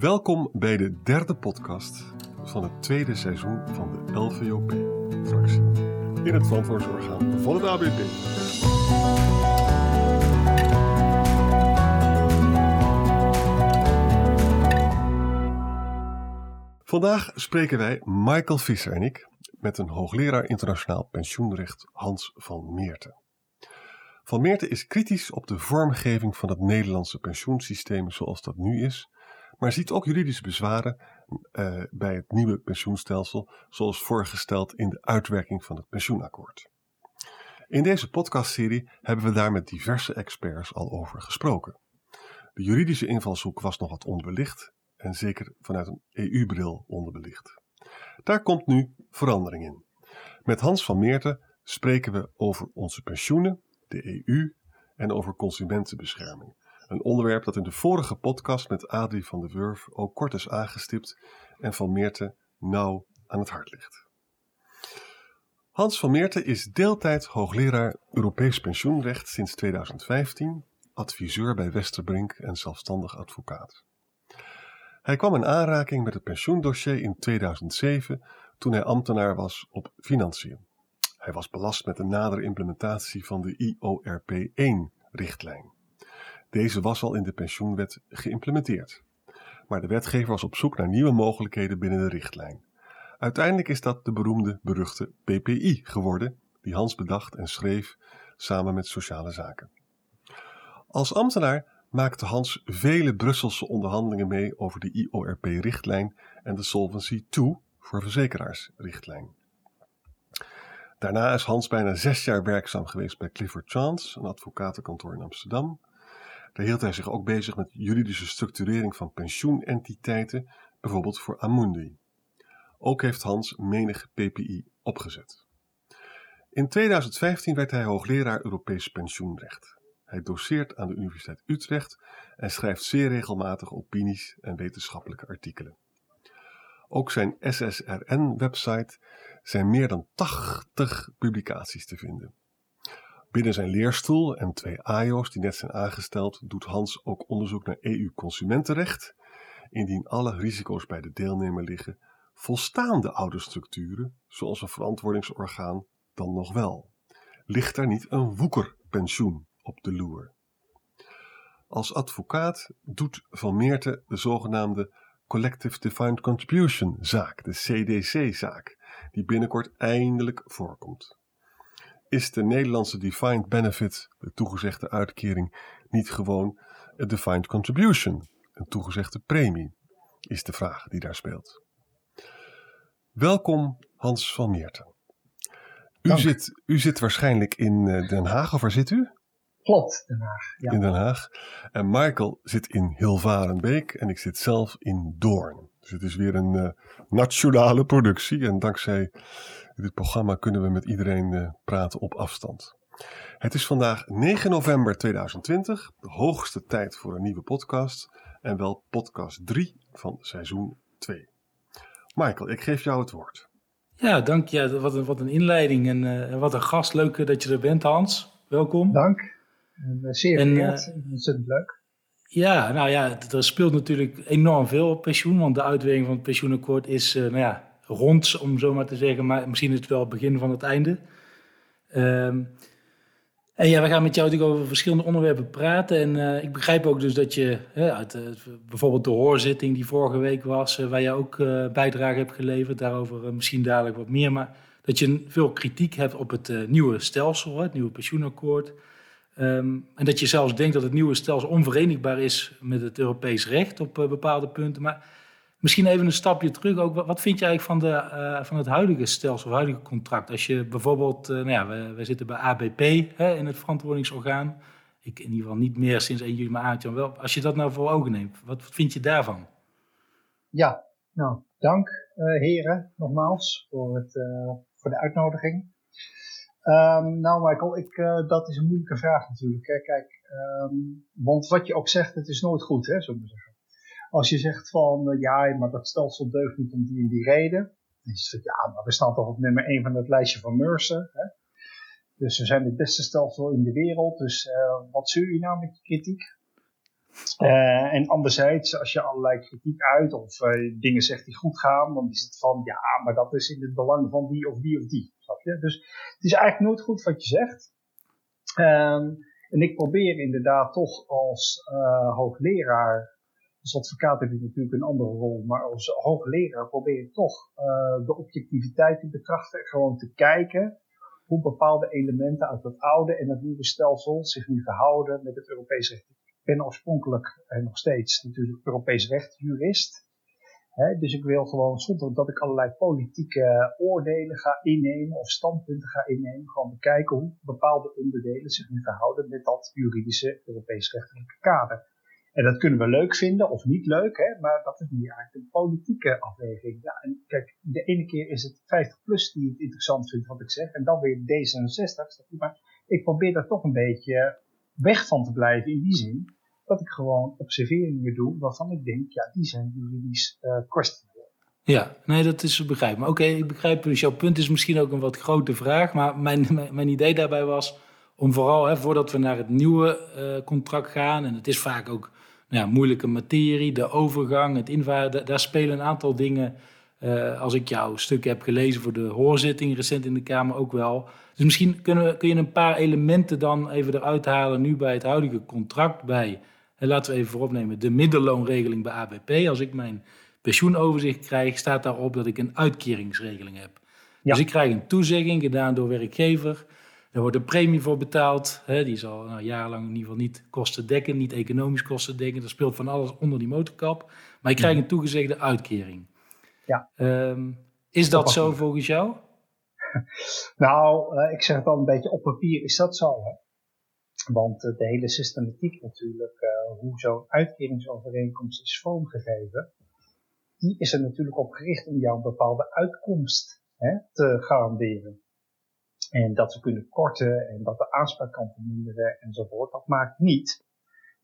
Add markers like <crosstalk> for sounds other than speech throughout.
Welkom bij de derde podcast van het tweede seizoen van de LVOP-fractie in het verantwoordingsorgaan van het ABP. Vandaag spreken wij, Michael Visser en ik, met een hoogleraar internationaal pensioenrecht Hans van Meerten. Van Meerten is kritisch op de vormgeving van het Nederlandse pensioensysteem zoals dat nu is, maar ziet ook juridische bezwaren uh, bij het nieuwe pensioenstelsel, zoals voorgesteld in de uitwerking van het pensioenakkoord. In deze podcastserie hebben we daar met diverse experts al over gesproken. De juridische invalshoek was nog wat onderbelicht en zeker vanuit een EU-bril onderbelicht. Daar komt nu verandering in. Met Hans van Meerten spreken we over onze pensioenen, de EU en over consumentenbescherming. Een onderwerp dat in de vorige podcast met Adrie van der Wurf ook kort is aangestipt en van Meerten nauw aan het hart ligt. Hans van Meerten is deeltijd hoogleraar Europees pensioenrecht sinds 2015, adviseur bij Westerbrink en zelfstandig advocaat. Hij kwam in aanraking met het pensioendossier in 2007 toen hij ambtenaar was op financiën. Hij was belast met de nadere implementatie van de IORP-1-richtlijn. Deze was al in de pensioenwet geïmplementeerd. Maar de wetgever was op zoek naar nieuwe mogelijkheden binnen de richtlijn. Uiteindelijk is dat de beroemde, beruchte PPI geworden, die Hans bedacht en schreef samen met Sociale Zaken. Als ambtenaar maakte Hans vele Brusselse onderhandelingen mee over de IORP-richtlijn en de Solvency II voor verzekeraars-richtlijn. Daarna is Hans bijna zes jaar werkzaam geweest bij Clifford Chance, een advocatenkantoor in Amsterdam. Daar hield hij zich ook bezig met juridische structurering van pensioenentiteiten, bijvoorbeeld voor Amundi. Ook heeft Hans menige PPI opgezet. In 2015 werd hij hoogleraar Europees pensioenrecht. Hij doseert aan de Universiteit Utrecht en schrijft zeer regelmatig opinies en wetenschappelijke artikelen. Ook zijn SSRN-website zijn meer dan 80 publicaties te vinden. Binnen zijn leerstoel en twee AIO's die net zijn aangesteld, doet Hans ook onderzoek naar EU-consumentenrecht. Indien alle risico's bij de deelnemer liggen, volstaan de oude structuren, zoals een verantwoordingsorgaan, dan nog wel? Ligt er niet een woekerpensioen op de loer? Als advocaat doet Van Meerten de zogenaamde Collective Defined Contribution zaak, de CDC-zaak, die binnenkort eindelijk voorkomt. Is de Nederlandse Defined Benefit, de toegezegde uitkering, niet gewoon een Defined Contribution, een toegezegde premie? Is de vraag die daar speelt. Welkom Hans van Meerten. U zit, u zit waarschijnlijk in eh, Den Haag, of waar zit u? Klopt, Den Haag. Ja. In Den Haag. En Michael zit in Hilvarenbeek en ik zit zelf in Doorn. Dus het is weer een uh, nationale productie. En dankzij dit programma kunnen we met iedereen uh, praten op afstand. Het is vandaag 9 november 2020, de hoogste tijd voor een nieuwe podcast. En wel podcast 3 van seizoen 2. Michael, ik geef jou het woord. Ja, dank je. Wat een, wat een inleiding en uh, wat een gast. Leuk dat je er bent, Hans. Welkom. Dank. En, zeer vereerd. Ontzettend leuk. Ja, nou ja, er speelt natuurlijk enorm veel op pensioen, want de uitwerking van het pensioenakkoord is, uh, nou ja, rond, om zo maar te zeggen, maar misschien is het wel het begin van het einde. Um, en ja, we gaan met jou natuurlijk over verschillende onderwerpen praten. En uh, ik begrijp ook dus dat je, hè, uit, uh, bijvoorbeeld de hoorzitting die vorige week was, waar je ook bijdrage hebt geleverd, daarover misschien dadelijk wat meer, maar dat je veel kritiek hebt op het nieuwe stelsel, het nieuwe pensioenakkoord. Um, en dat je zelfs denkt dat het nieuwe stelsel onverenigbaar is met het Europees recht op bepaalde punten. Maar misschien even een stapje terug. Ook, wat vind je eigenlijk van, de, uh, van het huidige stelsel, huidige contract? Als je bijvoorbeeld, uh, nou ja, we, we, zitten bij ABP hè, in het verantwoordingsorgaan. Ik in ieder geval niet meer sinds 1 juli, maar wel. Als je dat nou voor ogen neemt, wat, vind je daarvan? Ja, nou, dank heren nogmaals voor, het, voor de uitnodiging. Um, nou, Michael, ik, dat is een moeilijke vraag natuurlijk. Hè. Kijk, um, want wat je ook zegt, het is nooit goed, hè, zullen we zeggen. Als je zegt van, uh, ja, maar dat stelsel deugt niet om die en die reden. Dan is het, ja, maar we staan toch op nummer 1 van het lijstje van Mercer. Hè. Dus we zijn het beste stelsel in de wereld. Dus uh, wat zuur je nou met je kritiek? Uh, en anderzijds, als je allerlei kritiek uit of dingen zegt die goed gaan, dan is het van ja, maar dat is in het belang van die of die of die. Snap je? Dus het is eigenlijk nooit goed wat je zegt. Um, en ik probeer inderdaad toch als hoogleraar, als advocaat heb je natuurlijk een andere rol, maar als hoogleraar probeer ik toch de objectiviteit te betrachten. Gewoon te kijken hoe bepaalde elementen uit het oude en het nieuwe stelsel zich nu verhouden met het Europees recht ben oorspronkelijk en nog steeds natuurlijk Europees rechtjurist. He, dus ik wil gewoon, zonder dat ik allerlei politieke oordelen ga innemen of standpunten ga innemen, gewoon bekijken hoe bepaalde onderdelen zich nu verhouden met dat juridische Europees rechtelijke kader. En dat kunnen we leuk vinden of niet leuk, hè, maar dat is meer eigenlijk een politieke afweging. Ja, en kijk, de ene keer is het 50 plus die het interessant vindt wat ik zeg, en dan weer D66. Maar ik probeer daar toch een beetje weg van te blijven in die zin dat ik gewoon observeringen doe waarvan ik denk, ja, die zijn juridisch uh, questionable. Ja, nee, dat is begrijpelijk. Oké, ik begrijp, dus jouw punt is misschien ook een wat grote vraag, maar mijn, <laughs> mijn, idee daarbij was om vooral, hè, voordat we naar het nieuwe uh, contract gaan, en het is vaak ook ja, moeilijke materie, de overgang, het invaren, daar spelen een aantal dingen uh, als ik jouw stuk heb gelezen voor de hoorzitting recent in de Kamer ook wel. Dus misschien kunnen we, kun je een paar elementen dan even eruit halen nu bij het huidige contract bij en laten we even vooropnemen, de middelloonregeling bij ABP. Als ik mijn pensioenoverzicht krijg, staat daarop dat ik een uitkeringsregeling heb. Dus ik krijg een toezegging gedaan door werkgever. Er wordt een premie voor betaald. Hè, die zal nou, jarenlang in ieder geval niet kosten dekken, niet economisch kosten dekken. Er speelt van alles onder die motorkap. Maar ik krijg een toegezegde uitkering. Ja. Um, is dat, zo volgens jou? <laughs> nou, uh, ik zeg het al een beetje op papier is dat zo. Hè? Want de hele systematiek natuurlijk, uh, hoe zo'n uitkeringsovereenkomst is vormgegeven, die is er natuurlijk op gericht om jou een bepaalde uitkomst hè, te garanderen. En dat ze kunnen korten en dat de aanspraak kan verminderen enzovoort. Dat maakt niet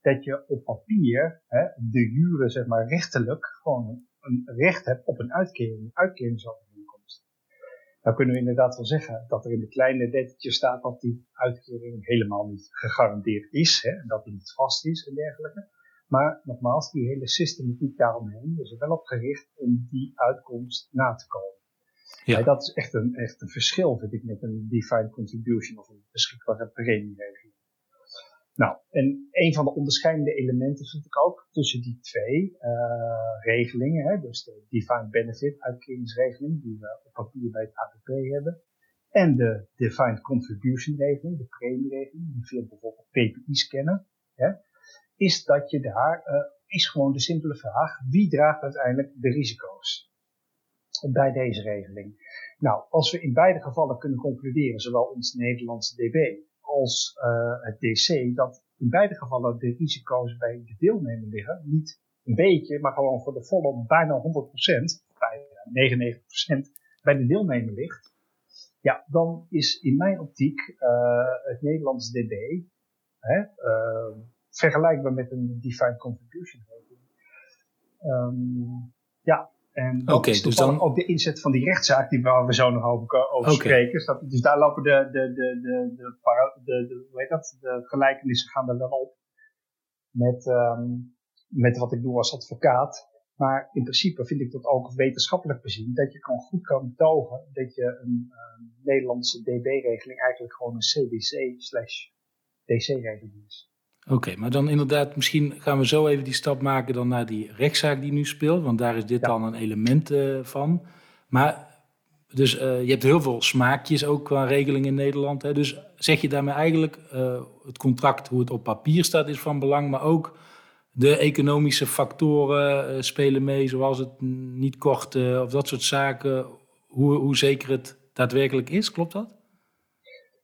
dat je op papier hè, de jure, zeg maar, rechtelijk gewoon een recht hebt op een uitkering, een uitkeringsovereenkomst. Nou kunnen we inderdaad wel zeggen dat er in de kleine lettertjes staat dat die uitkering helemaal niet gegarandeerd is. Hè, dat die niet vast is en dergelijke. Maar nogmaals, die hele systematiek daaromheen is er wel op gericht om die uitkomst na te komen. Ja. dat is echt een, echt een verschil, vind ik, met een defined contribution of een beschikbare premieregeling. Nou, en een van de onderscheidende elementen vind ik ook tussen die twee uh, regelingen, hè, dus de Defined Benefit uitkeringsregeling, die we op papier bij het ABP hebben, en de Defined Contribution regeling, de premieregeling, die veel bijvoorbeeld PPI's kennen, hè, is dat je daar, uh, is gewoon de simpele vraag, wie draagt uiteindelijk de risico's bij deze regeling? Nou, als we in beide gevallen kunnen concluderen, zowel ons Nederlandse DB als uh, het DC, dat in beide gevallen de risico's bij de deelnemer liggen. Niet een beetje, maar gewoon voor de volle bijna 100%, bijna 99% bij de deelnemer ligt. Ja, dan is in mijn optiek uh, het Nederlands DB hè, uh, vergelijkbaar met een defined contribution. Um, ja, en dat is dus dan ook de inzet van die rechtszaak die waar we zo nog over, over spreken. Dus daar lopen de, de, de, de, de, de, de, hoe heet dat, de gelijkenissen gaan er wel op met, um, met wat ik doe als advocaat. Maar in principe vind ik dat ook wetenschappelijk bezien, dat je kan goed kan betogen dat je een, een Nederlandse DB-regeling eigenlijk gewoon een CDC slash DC-regeling is. Oké, maar dan inderdaad, misschien gaan we zo even die stap maken dan naar die rechtszaak die nu speelt, want daar is dit dan een element uh, van. Maar dus uh, je hebt heel veel smaakjes ook qua regeling in Nederland. Hè? Dus zeg je daarmee eigenlijk, uh, het contract, hoe het op papier staat, is van belang, maar ook de economische factoren spelen mee, zoals het niet korten of dat soort zaken, hoe, hoe zeker het daadwerkelijk is, klopt dat?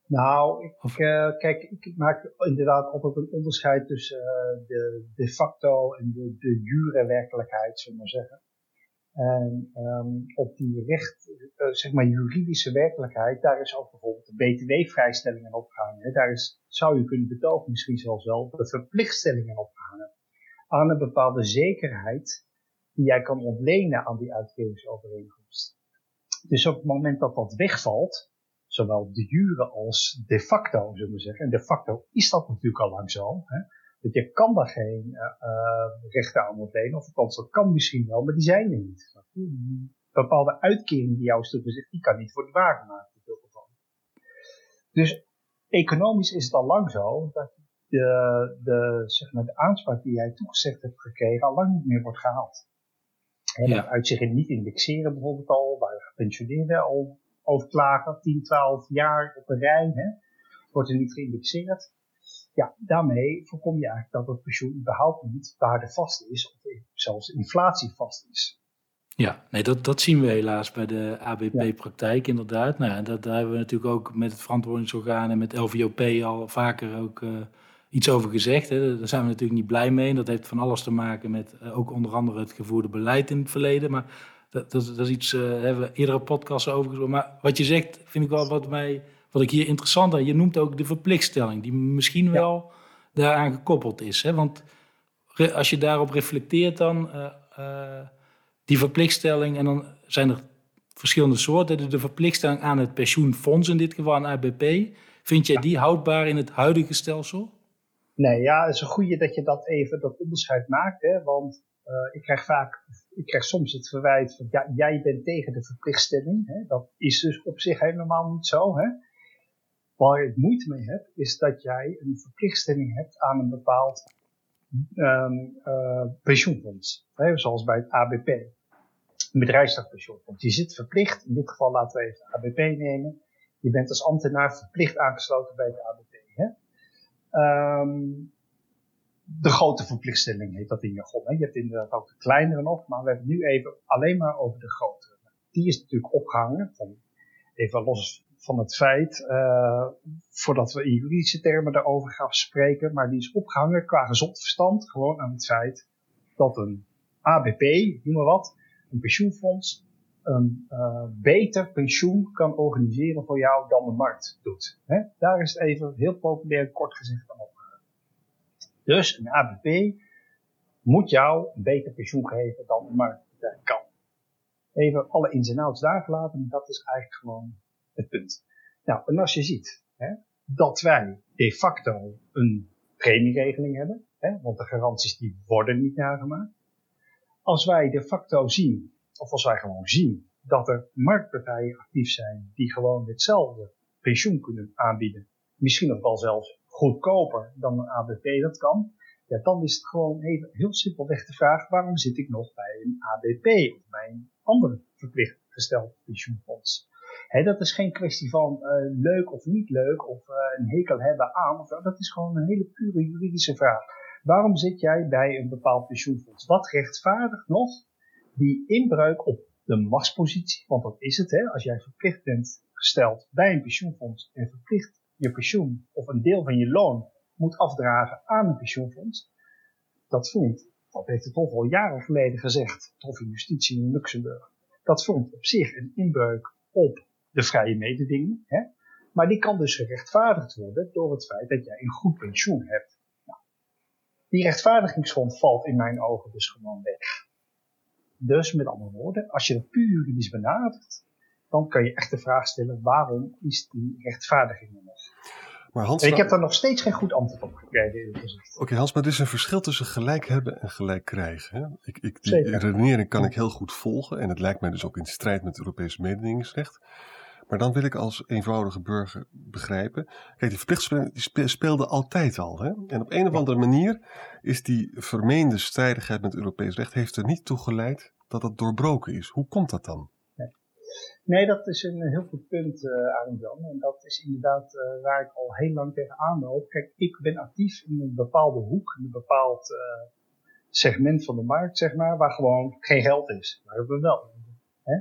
Nou, ik, uh, kijk, ik maak inderdaad altijd een onderscheid tussen uh, de de facto en de, de jure werkelijkheid, zullen we maar zeggen. En um, op die recht, uh, zeg maar juridische werkelijkheid, daar is ook bijvoorbeeld de btw-vrijstellingen opgehangen. Daar is, zou je kunnen betogen, misschien zelfs wel, de verplichtstellingen opgehangen. Aan een bepaalde zekerheid die jij kan ontlenen aan die uitgeveringsovereenkomst. Dus op het moment dat dat wegvalt, zowel de jure als de facto, zullen we zeggen. En de facto is dat natuurlijk al lang zo. Hè? Dat je kan daar geen uh, rechten aan ontlenen, of althans dat kan misschien wel, maar die zijn er niet. Bepaalde uitkering die jou is toegezegd, die kan niet worden waargemaakt in veel gevallen. Dus economisch is het al lang zo dat de, de, zeg maar, de aanspraak die jij toegezegd hebt gekregen al lang niet meer wordt gehaald. He, ja. Uit zich in niet indexeren bijvoorbeeld al, waar gepensioneerden al over klagen, 10, 12 jaar op een rij, hè, wordt er niet geïndexeerd. Ja, daarmee voorkom je eigenlijk dat het pensioen überhaupt niet waardevast is, of zelfs inflatievast is. Ja, nee, dat, dat zien we helaas bij de ABP-praktijk inderdaad. Nou, dat, daar hebben we natuurlijk ook met het verantwoordingsorgaan en met LVOP al vaker ook uh, iets over gezegd. Hè. Daar zijn we natuurlijk niet blij mee. Dat heeft van alles te maken met uh, ook onder andere het gevoerde beleid in het verleden. Maar dat, dat, dat is iets, uh, hebben we eerdere podcasts over gesproken. Maar wat je zegt, vind ik wel wat, mij, wat ik hier interessant vind. Je noemt ook de verplichtstelling, die misschien ja. wel daaraan gekoppeld is. Hè. Want als je daarop reflecteert dan, uh, die verplichtstelling, en dan zijn er verschillende soorten. De verplichtstelling aan het pensioenfonds, in dit geval aan ABP. Vind jij die houdbaar in het huidige stelsel? Nee, ja, het is een goede dat je dat even, dat onderscheid maakt. Hè, want uh, ik krijg vaak, ik krijg soms het verwijt van, ja, jij bent tegen de verplichtstelling. Hè. Dat is dus op zich helemaal niet zo. Hè. Waar ik moeite mee heb, is dat jij een verplichtstelling hebt aan een bepaald um, uh, pensioenfonds. Zoals bij het ABP. Een bedrijfstakpensioenfonds. Je zit verplicht, in dit geval laten we even ABP nemen. Je bent als ambtenaar verplicht aangesloten bij het ABP. Hè. Um, de grote verplichtstelling heet dat in jargon. Hè. Je hebt inderdaad ook de kleinere nog, maar we hebben het nu even alleen maar over de grotere. Die is natuurlijk opgehangen, van, even los van het feit, uh, voordat we in juridische termen daarover gaan spreken, maar die is opgehangen qua gezond verstand gewoon aan het feit dat een ABP, noem maar wat, een pensioenfonds, een uh, beter pensioen kan organiseren voor jou dan de markt doet. Hè? Daar is het even heel populair kort gezegd aan opgehangen. Dus een ABP moet jou een beter pensioen geven dan de markt kan. Even alle ins en outs daar gelaten, dat is eigenlijk gewoon het punt. Nou, en als je ziet hè, dat wij de facto een premieregeling hebben, hè, want de garanties die worden niet nagemaakt. Als wij de facto zien, of als wij gewoon zien, dat er marktpartijen actief zijn die gewoon hetzelfde pensioen kunnen aanbieden, misschien nog wel zelfs goedkoper dan een ABP dat kan, ja, dan is het gewoon even heel simpelweg de vraag, waarom zit ik nog bij een ABP of bij een andere verplicht gesteld pensioenfonds? Dat is geen kwestie van uh, leuk of niet leuk of uh, een hekel hebben aan. Of, dat is gewoon een hele pure juridische vraag. Waarom zit jij bij een bepaald pensioenfonds? Wat rechtvaardigt nog die inbreuk op de machtspositie? Want dat is het, hè? als jij verplicht bent gesteld bij een pensioenfonds en verplicht je pensioen of een deel van je loon moet afdragen aan een pensioenfonds. Dat vond, dat heeft het toch al jaren geleden gezegd, of in justitie in Luxemburg. Dat vond op zich een inbreuk op de vrije mededinging. Hè? Maar die kan dus gerechtvaardigd worden door het feit dat jij een goed pensioen hebt. Nou, die rechtvaardigingsgrond valt in mijn ogen dus gewoon weg. Dus met andere woorden, als je het puur juridisch benadert, dan kan je echt de vraag stellen waarom is die rechtvaardiging er nog? Maar Hans, ik heb daar nog steeds geen goed antwoord op gekregen. Oké Hans, maar er is een verschil tussen gelijk hebben en gelijk krijgen. Hè? Ik, ik, die redenering kan ik heel goed volgen en het lijkt mij dus ook in strijd met het Europese mededingingsrecht. Maar dan wil ik als eenvoudige burger begrijpen. Kijk, die verplichtsspelling die speelde altijd al. Hè? En op een of andere manier is die vermeende strijdigheid met Europees recht heeft er niet toe geleid dat dat doorbroken is. Hoe komt dat dan? Nee, dat is een heel goed punt, uh. En dat is inderdaad uh, waar ik al heel lang tegenaan loop. Kijk, ik ben actief in een bepaalde hoek, in een bepaald uh, segment van de markt, zeg maar, waar gewoon geen geld is. Maar we wel. Hè?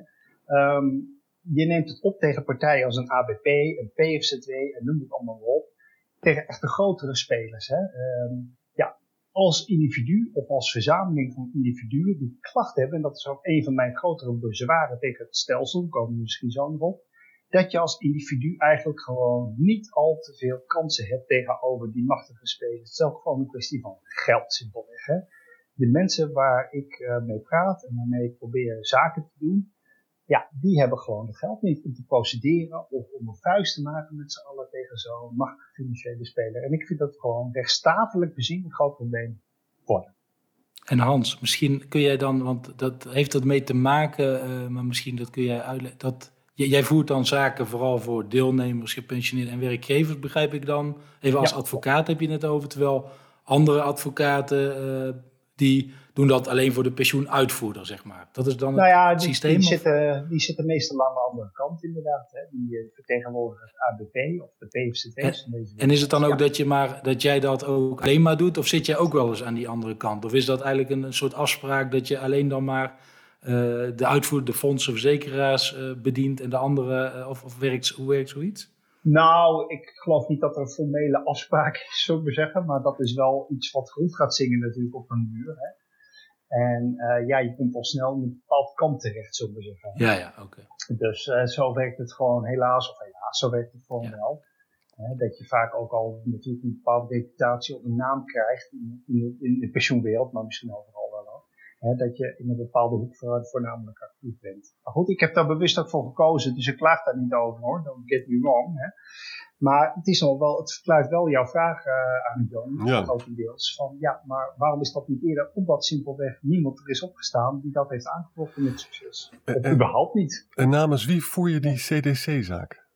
Um, je neemt het op tegen partijen als een ABP, een PFZW en noem het allemaal op. Tegen echt de grotere spelers. Hè. Ja, als individu of als verzameling van individuen die klachten hebben, en dat is ook een van mijn grotere bezwaren tegen het stelsel, komen misschien zo nog op, dat je als individu eigenlijk gewoon niet al te veel kansen hebt tegenover die machtige spelers. Het is ook gewoon een kwestie van geld, simpelweg. Hè. De mensen waar ik uh, mee praat en waarmee ik probeer zaken te doen, ja, die hebben gewoon het geld niet om te procederen of om een vuist te maken met z'n allen tegen zo'n machtige financiële speler. En ik vind dat gewoon rechtsstatelijk bezien een groot probleem worden. En Hans, misschien kun jij dan, want dat heeft dat mee te maken, uh, maar misschien dat kun jij uitleggen. Dat, jij voert dan zaken vooral voor deelnemers, gepensioneerden en werkgevers, begrijp ik dan. Even als advocaat heb je het over, terwijl andere advocaten uh, die doen dat alleen voor de pensioenuitvoerder, zeg maar. Dat is dan nou ja, het die, systeem? Die zitten, die zitten meestal aan de andere kant inderdaad. Hè. Die uh, vertegenwoordigen het ABP of de PFCT's. En, en is het dan ook dat, je maar, dat jij dat ook alleen maar doet? Of zit jij ook wel eens aan die andere kant? Of is dat eigenlijk een, een soort afspraak dat je alleen dan maar uh, de uitvoerder, de fondsen, verzekeraars uh, bedient en de andere, of, of werkt, hoe werkt zoiets? Nou, ik geloof niet dat er een formele afspraak is, zou ik maar zeggen. Maar dat is wel iets wat goed gaat zingen natuurlijk op een duur. Hè. En uh, ja, je komt al snel in een bepaald kant terecht, zullen we zeggen. Ja, ja, oké. Okay. Dus uh, zo werkt het gewoon helaas, of helaas, zo werkt het gewoon ja. wel. Hè, dat je vaak ook al natuurlijk een bepaalde reputatie of een naam krijgt in, in, in de pensioenwereld, maar misschien overal. Hè, dat je in een bepaalde hoek voornamelijk actief bent. Maar goed, ik heb daar bewust ook voor gekozen, dus ik klaag daar niet over hoor, don't get me wrong. Hè. Maar het, is nog wel, het verklaart wel jouw vraag uh, aan Johan, ja. grotendeels. Van ja, maar waarom is dat niet eerder? Omdat simpelweg niemand er is opgestaan die dat heeft aangetrokken met succes. Of En- überhaupt niet. En namens wie voer je die CDC-zaak?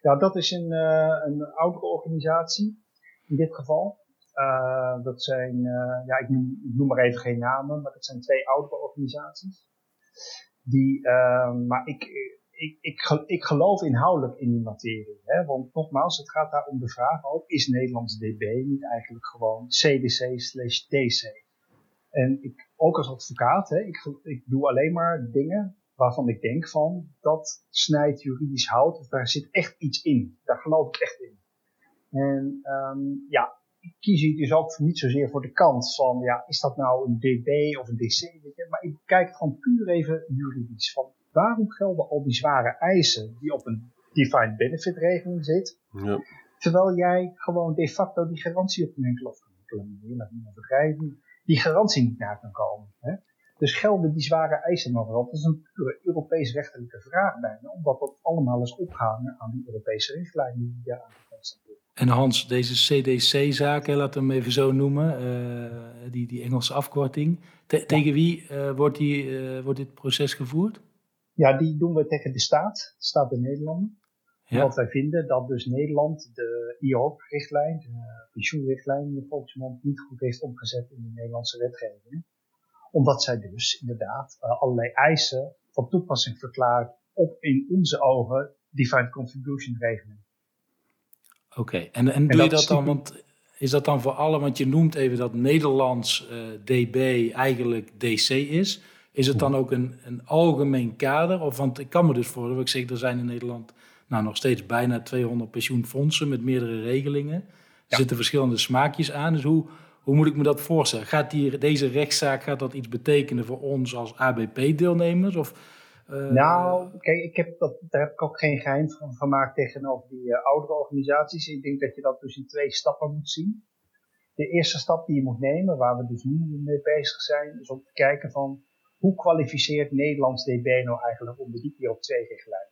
Ja, dat is een, uh, een oudere organisatie in dit geval. Uh, dat zijn, uh, ja, ik noem, ik noem maar even geen namen, maar dat zijn twee oudere organisaties. Die, uh, maar ik, ik, ik, ik geloof inhoudelijk in die materie. Hè? Want nogmaals, het gaat daar om de vraag ook, is Nederlands DB niet eigenlijk gewoon CDC slash DC? En ik, ook als advocaat, hè, ik, ik doe alleen maar dingen waarvan ik denk van, dat snijdt juridisch hout, daar zit echt iets in. Daar geloof ik echt in. En um, ja, kies hier dus ook niet zozeer voor de kant van, ja, is dat nou een DB of een DC? Maar ik kijk gewoon puur even juridisch. Van waarom gelden al die zware eisen die op een defined benefit regeling zit, Ja. terwijl jij gewoon de facto die garantie op een enkele of niemand begrijpen, die garantie niet na kan komen. Hè? Dus gelden die zware eisen nog wel? Dat is een pure Europees rechtelijke vraag bijna, omdat dat allemaal is opgehangen aan die Europese richtlijnen die daar En Hans, deze CDC-zaken, laten we hem even zo noemen, uh, die, die Engelse afkorting. Te ja. Tegen wie uh, wordt, die, uh, wordt dit proces gevoerd? Ja, die doen we tegen de staat, de staat der Nederlanden. Ja. Want wij vinden dat dus Nederland de IOP-richtlijn, de pensioenrichtlijn in de volksmond, niet goed heeft omgezet in de Nederlandse wetgeving. Omdat zij dus inderdaad allerlei eisen van toepassing verklaart op in onze ogen defined contribution regeling. Oké, okay. en, en, en, doe je dat dan, want is dat dan voor alle, want je noemt even dat Nederlands uh, DB eigenlijk DC is. Is het dan ook een, een algemeen kader? Of, want ik kan me dus voorstellen, ik zeg, er zijn in Nederland nou, nog steeds bijna 200 pensioenfondsen met meerdere regelingen. Er ja. zitten verschillende smaakjes aan. Dus hoe, hoe moet ik me dat voorstellen? Gaat die, deze rechtszaak gaat dat iets betekenen voor ons als ABP-deelnemers? Of, uh... Nou, kijk, ik heb dat, daar heb ik ook geen geheim van gemaakt tegenover die uh, oudere organisaties. Ik denk dat je dat dus in twee stappen moet zien. De eerste stap die je moet nemen, waar we dus nu mee bezig zijn, is om te kijken van hoe kwalificeert Nederlands DB nou eigenlijk onder die IOP-2-richtlijn?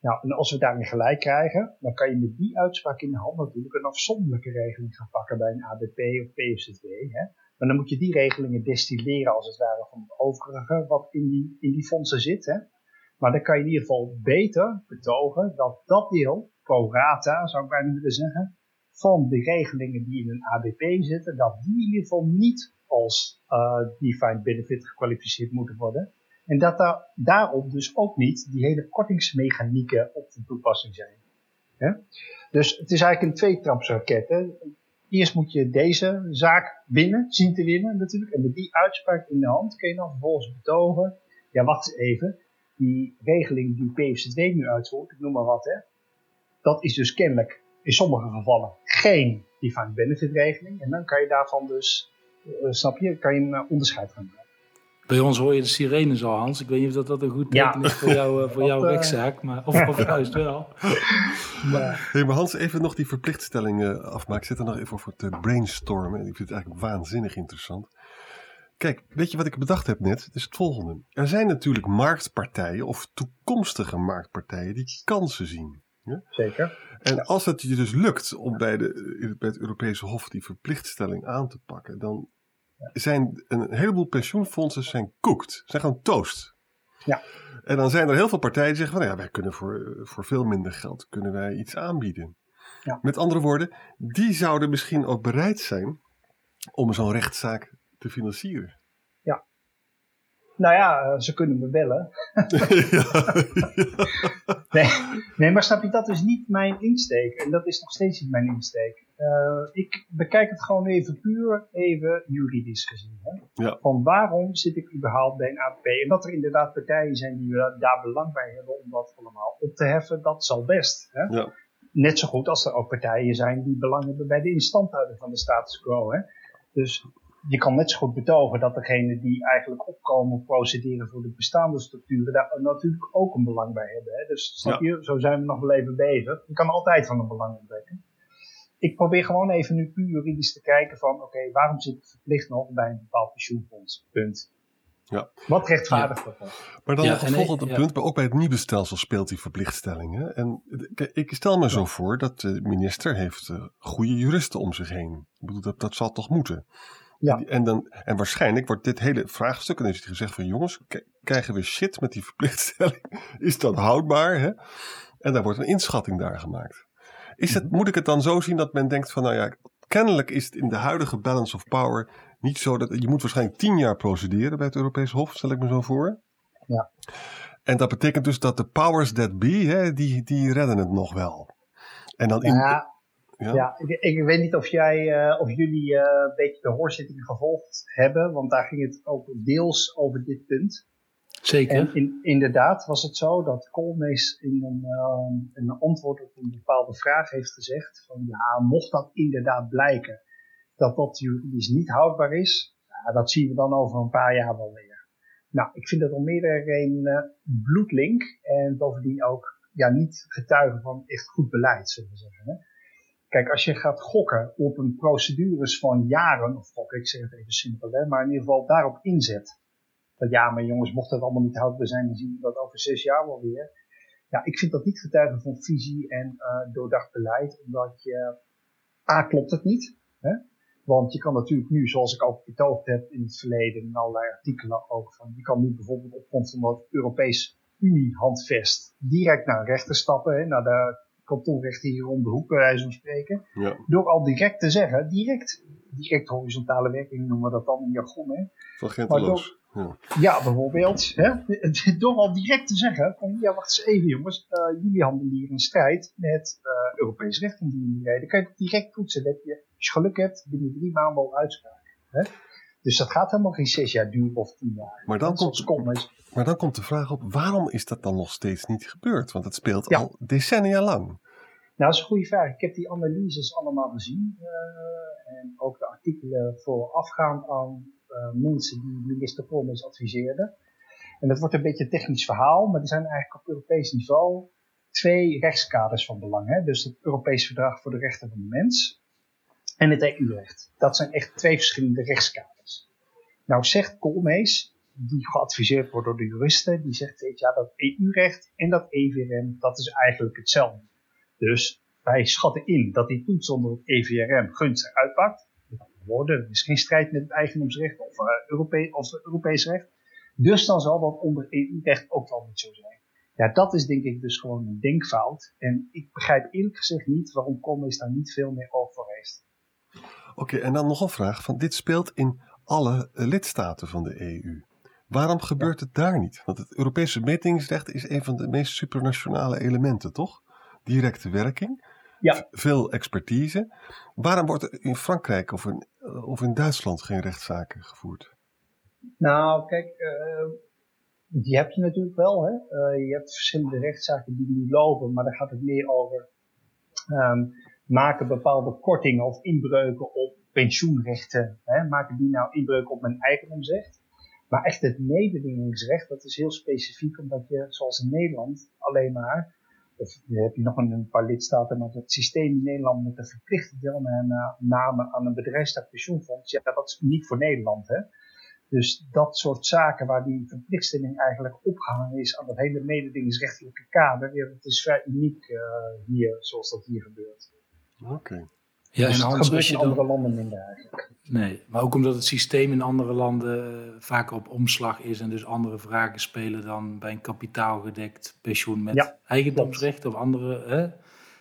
Nou, en als we daarin gelijk krijgen, dan kan je met die uitspraak in de hand natuurlijk een afzonderlijke regeling gaan pakken bij een ABP of. Hè? Maar dan moet je die regelingen destilleren als het ware van het overige wat in die, in die fondsen zit. Hè? Maar dan kan je in ieder geval beter betogen dat dat deel, pro rata zou ik bijna willen zeggen, van de regelingen die in een ABP zitten, dat die in ieder geval niet als uh, defined benefit gekwalificeerd moeten worden. En dat daar, daarop dus ook niet die hele kortingsmechanieken op de toepassing zijn. Dus het is eigenlijk een tweetrapsraket. Hè? Eerst moet je deze zaak winnen, zien te winnen natuurlijk. En met die uitspraak in de hand kun je dan vervolgens betogen. Ja, wacht eens even. Die regeling die PFZW nu uitvoert, ik noem maar wat, hè. Dat is dus kennelijk in sommige gevallen geen defined benefit regeling. En dan kan je daarvan dus, uh, snap je, kan je een uh, onderscheid gaan maken. Bij ons hoor je de sirenes al, Hans. Ik weet niet of dat, dat een goed teken ja. is voor, jou, uh, voor jouw rechtszaak, maar of, of <laughs> juist wel. maar. Hey, maar Hans, even nog die verplichtstellingen afmaken. Ik zit er nog even voor te brainstormen. Ik vind het eigenlijk waanzinnig interessant. Kijk, weet je wat ik bedacht heb net? Het is het volgende. Er zijn natuurlijk marktpartijen of toekomstige marktpartijen die kansen zien. Ja? Zeker. En als het je dus lukt om bij, de, bij het Europese Hof die verplichtstelling aan te pakken, dan zijn een heleboel pensioenfondsen zijn cooked, zijn gewoon toast. Ja. En dan zijn er heel veel partijen die zeggen van ja, wij kunnen voor, voor veel minder geld kunnen wij iets aanbieden. Ja. Met andere woorden, die zouden misschien ook bereid zijn om zo'n rechtszaak te financieren. Ja. Nou ja, eh, ze kunnen me bellen. <laughs> nee, nee, maar snap je, dat is niet mijn insteek. En dat is nog steeds niet mijn insteek. Uh, ik bekijk het gewoon even puur, even juridisch gezien. Hè? Ja. Van waarom zit ik überhaupt bij een APP? En dat er inderdaad partijen zijn die daar belang bij hebben om dat allemaal op te heffen, dat zal best. Hè? Ja. Net zo goed als er ook partijen zijn die belang hebben bij de instandhouding van de status quo. Hè? Dus je kan net zo goed betogen dat degenen die eigenlijk opkomen procederen voor de bestaande structuren daar natuurlijk ook een belang bij hebben. Hè? Dus snap je, zo zijn we nog wel even bezig. Je kan altijd van een belang ontdekken. Ik probeer gewoon even nu puur juridisch te kijken van oké, waarom zit ik verplicht nog bij een bepaald pensioenfonds? Punt. Ja. Wat rechtvaardigt dat? Maar dan Ja, het en, volgende punt, maar ook bij het nieuwe stelsel speelt die verplichtstelling. Hè? En ik stel me zo voor dat de minister heeft eh, goede juristen om zich heen. Ik bedoel, dat, dat zal toch moeten. Ja. En, dan, en waarschijnlijk wordt dit hele vraagstuk, en dan is het gezegd van jongens, krijgen we shit met die verplichtstelling? <laughs> Is dat houdbaar? Hè? En daar wordt een inschatting daar gemaakt. Is het, moet ik het dan zo zien dat men denkt van, nou ja, kennelijk is het in de huidige balance of power niet zo dat, je moet waarschijnlijk tien jaar procederen bij het Europees Hof, stel ik me zo voor. Ja. En dat betekent dus dat de powers that be, hè, die, die redden het nog wel. En dan in, Ja, ja? ja ik, ik weet niet of jij uh, of jullie uh, een beetje de hoorzittingen gevolgd hebben, want daar ging het ook deels over dit punt. Zeker. En in, inderdaad was het zo dat Koolmees in een, uh, een antwoord op een bepaalde vraag heeft gezegd van ja, mocht dat inderdaad blijken dat dat juridisch niet houdbaar is, ja, dat zien we dan over een paar jaar wel weer. Nou, ik vind dat om meerdere redenen bloedlink en bovendien ook ja, niet getuigen van echt goed beleid, zullen we zeggen. Hè? Kijk, als je gaat gokken op een procedures van jaren, of gokken, ik zeg het even simpel, hè, maar in ieder geval daarop inzet. Dat ja, maar jongens, mocht het allemaal niet houdbaar zijn, dan zien we dat over zes jaar wel weer. Ja, ik vind dat niet getuigen van visie en uh, doordacht beleid, omdat je, A, klopt het niet. Hè? Want je kan natuurlijk nu, zoals ik ook betoogd heb in het verleden, in allerlei artikelen ook, van, je kan nu bijvoorbeeld op grond van dat Europees Unie-handvest direct naar rechter stappen, hè, naar de kantoorrechter hier om de hoek, bij wijze van spreken. Ja. Door al direct te zeggen, direct, direct horizontale werking noemen we dat dan in jargon, hè. Van Genteloos. Ja. Ja, bijvoorbeeld. Hè? Door al direct te zeggen, van, ja wacht eens even jongens, uh, jullie handelen hier in strijd met uh, Europees recht in die reden. kan je het direct toetsen. Dat je, als je geluk hebt, binnen drie maanden al uitspraak. Hè? Dus dat gaat helemaal geen zes jaar duren of tien jaar. Maar dan, komt, komt, maar dan komt de vraag op, waarom is dat dan nog steeds niet gebeurd? Want het speelt ja. al decennia lang. Nou, dat is een goede vraag. Ik heb die analyses allemaal gezien. Uh, en ook de artikelen voorafgaand aan mensen die minister Koolmees adviseerden. En dat wordt een beetje een technisch verhaal, maar er zijn eigenlijk op Europees niveau twee rechtskaders van belang. Hè? Dus het Europees Verdrag voor de Rechten van de Mens en het EU-recht. Dat zijn echt twee verschillende rechtskaders. Nou zegt Koolmees, die geadviseerd wordt door de juristen, die zegt ja, dat EU-recht en dat EVRM, dat is eigenlijk hetzelfde. Dus wij schatten in dat die toets onder het EVRM gunstig uitpakt. Worden. Er is geen strijd met het eigendomsrecht of, uh, Europe of Europees recht. Dus dan zal dat onder EU-recht ook wel niet zo zijn. Ja, dat is denk ik dus gewoon een denkfout. En ik begrijp eerlijk gezegd niet waarom Koolmees daar niet veel meer oog voor heeft. Oké, okay, en dan nog een vraag. Van, dit speelt in alle lidstaten van de EU. Waarom gebeurt ja. het daar niet? Want het Europese metingsrecht is een van de meest supranationale elementen, toch? Directe werking. Ja. Veel expertise. Waarom wordt er in Frankrijk of in, of in Duitsland geen rechtszaken gevoerd? Nou, kijk, uh, die heb je natuurlijk wel. Hè? Uh, je hebt verschillende rechtszaken die nu lopen, maar dan gaat het meer over um, maken bepaalde kortingen of inbreuken op pensioenrechten. Hè? Maken die nou inbreuken op mijn eigendomsrecht? Maar echt het mededingingsrecht, dat is heel specifiek, omdat je, zoals in Nederland, alleen maar of heb je nog een, paar lidstaten, maar het systeem in Nederland met een verplichte deelname aan een bedrijfstak pensioenfonds, ja, dat is uniek voor Nederland. Hè? Dus dat soort zaken waar die verplichtstelling eigenlijk opgehangen is aan dat hele mededingingsrechtelijke kader, ja, dat is vrij uniek uh, hier, zoals dat hier gebeurt. Oké. Ja, dus en Hans, gebeurt in andere landen minder eigenlijk. Nee, maar ook omdat het systeem in andere landen uh, vaker op omslag is en dus andere vragen spelen dan bij een kapitaalgedekt pensioen met eigendomsrecht of andere. Hè?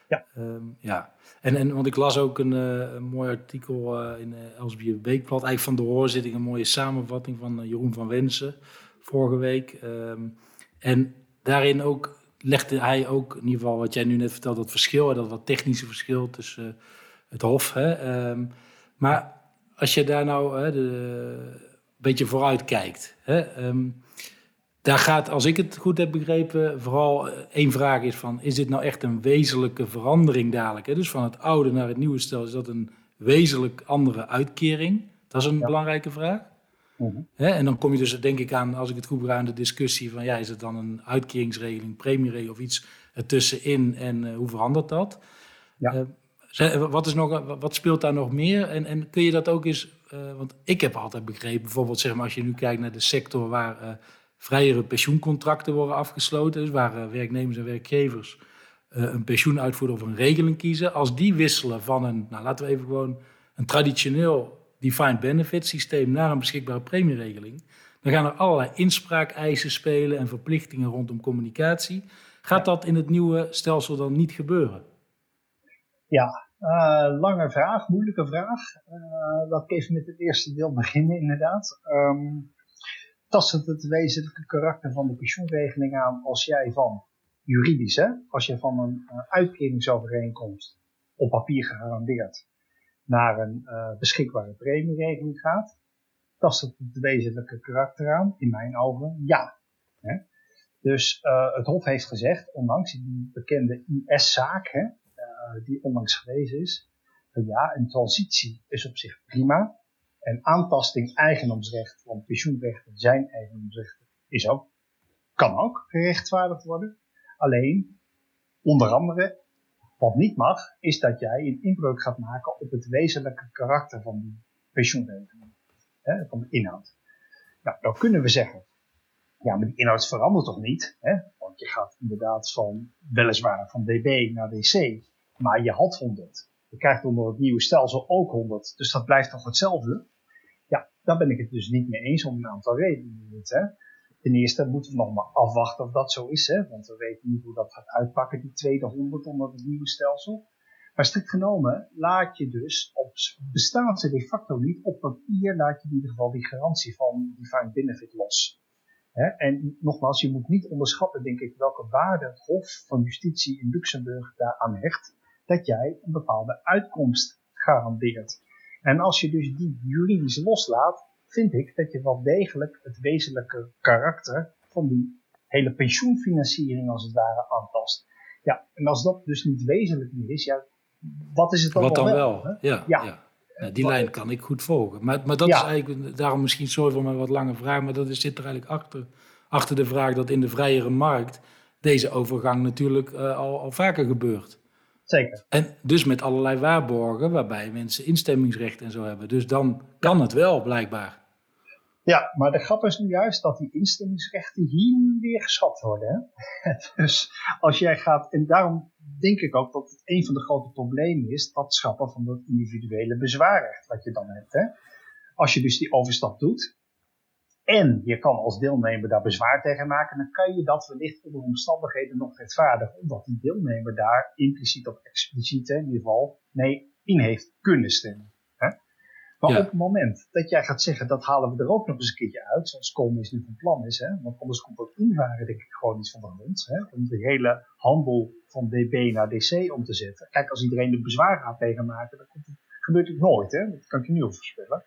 Ja. Um, ja. En, en, want ik las ook een, uh, een mooi artikel uh, in uh, Elsbier Weekblad, eigenlijk van de hoorzitting, een mooie samenvatting van Jeroen van Wensen vorige week. Um, en daarin ook legde hij ook, in ieder geval wat jij nu net vertelde, dat verschil, dat wat technische verschil tussen het Hof. Hè, um, maar als je daar nou hè, de, een beetje vooruit kijkt. Hè, um, daar gaat, als ik het goed heb begrepen, vooral eh, één vraag is van... is dit nou echt een wezenlijke verandering dadelijk? Hè? Dus van het oude naar het nieuwe stel, is dat een wezenlijk andere uitkering? Dat is een belangrijke vraag. Uh En dan kom je dus denk ik aan, als ik het goed begrijp, aan de discussie van... ja, is het dan een uitkeringsregeling, premieregeling of iets ertussenin en uh, hoe verandert dat? Ja. Uh, wat, is nog, wat speelt daar nog meer? En, en kun je dat ook eens... want ik heb altijd begrepen, bijvoorbeeld zeg maar, als je nu kijkt naar de sector waar vrijere pensioencontracten worden afgesloten. Dus waar eh, werknemers en werkgevers uh, een pensioenuitvoerder of een regeling kiezen. Als die wisselen van een, nou laten we even gewoon een traditioneel defined benefit systeem naar een beschikbare premieregeling. Dan gaan er allerlei inspraakeisen spelen en verplichtingen rondom communicatie. Gaat dat in het nieuwe stelsel dan niet gebeuren? Ja, uh, lange vraag, moeilijke vraag. Uh, laat ik even met het eerste deel beginnen, inderdaad. Um, tast het het wezenlijke karakter van de pensioenregeling aan als jij van juridisch, hè, als je van een uh, uitkeringsovereenkomst op papier gegarandeerd naar een beschikbare premieregeling gaat, tast het het wezenlijke karakter aan? In mijn ogen ja. Hè. Dus het Hof heeft gezegd, ondanks die bekende IS-zaak, die onlangs gewezen is, ja, een transitie is op zich prima. En aantasting eigendomsrecht, want pensioenrechten zijn eigendomsrechten, is ook, kan ook gerechtvaardigd worden. Alleen, onder andere, wat niet mag, is dat jij een inbreuk gaat maken op het wezenlijke karakter van die pensioenregeling. Hè, van de inhoud. Nou, dan kunnen we zeggen, ja, maar die inhoud verandert toch niet? Hè? Want je gaat inderdaad van, weliswaar van dB naar dC, maar je had 100. Je krijgt onder het nieuwe stelsel ook 100, dus dat blijft toch hetzelfde? Daar ben ik het dus niet mee eens om een aantal redenen. Hè. Ten eerste moeten we nog maar afwachten of dat zo is, hè, want we weten niet hoe dat gaat uitpakken, die tweede honderd onder het nieuwe stelsel. Maar strikt genomen laat je dus, op, bestaan ze de facto niet, op papier laat je in ieder geval die garantie van defined benefit los. en nogmaals, je moet niet onderschatten, denk ik, welke waarde het Hof van Justitie in Luxemburg daaraan hecht, dat jij een bepaalde uitkomst garandeert. En als je dus die juridisch loslaat, vind ik dat je wel degelijk het wezenlijke karakter van die hele pensioenfinanciering als het ware aantast. Ja, en als dat dus niet wezenlijk meer is, ja, wat is het dan, wat dan wel? Ja, ja. ja. die lijn kan ik goed volgen. Maar, maar dat is eigenlijk, daarom misschien sorry voor mijn wat lange vraag, maar dat is, zit er eigenlijk achter, achter de vraag dat in de vrijere markt deze overgang natuurlijk uh, al, al vaker gebeurt. Zeker. En dus met allerlei waarborgen waarbij mensen instemmingsrecht en zo hebben. Dus dan kan het wel, blijkbaar. Ja, maar de grap is nu juist dat die instemmingsrechten hier nu weer geschat worden. Hè? <laughs> dus als jij gaat, en daarom denk ik ook dat het een van de grote problemen is, dat schrappen van dat individuele bezwaarrecht wat je dan hebt. Hè? Als je dus die overstap doet, en je kan als deelnemer daar bezwaar tegen maken, dan kan je dat wellicht onder omstandigheden nog rechtvaardigen, omdat die deelnemer daar impliciet of expliciet in ieder geval mee in heeft kunnen stemmen. Hè? Maar op het moment dat jij gaat zeggen, dat halen we er ook nog eens een keertje uit, zoals Coleman nu van plan is, hè? want anders komt ook invaren denk ik gewoon iets van de grond, hè? om de hele handel van DB naar DC om te zetten. Kijk, als iedereen er bezwaar gaat tegen maken, dan komt het, gebeurt het nooit, hè? dat kan ik je nu al voorspellen.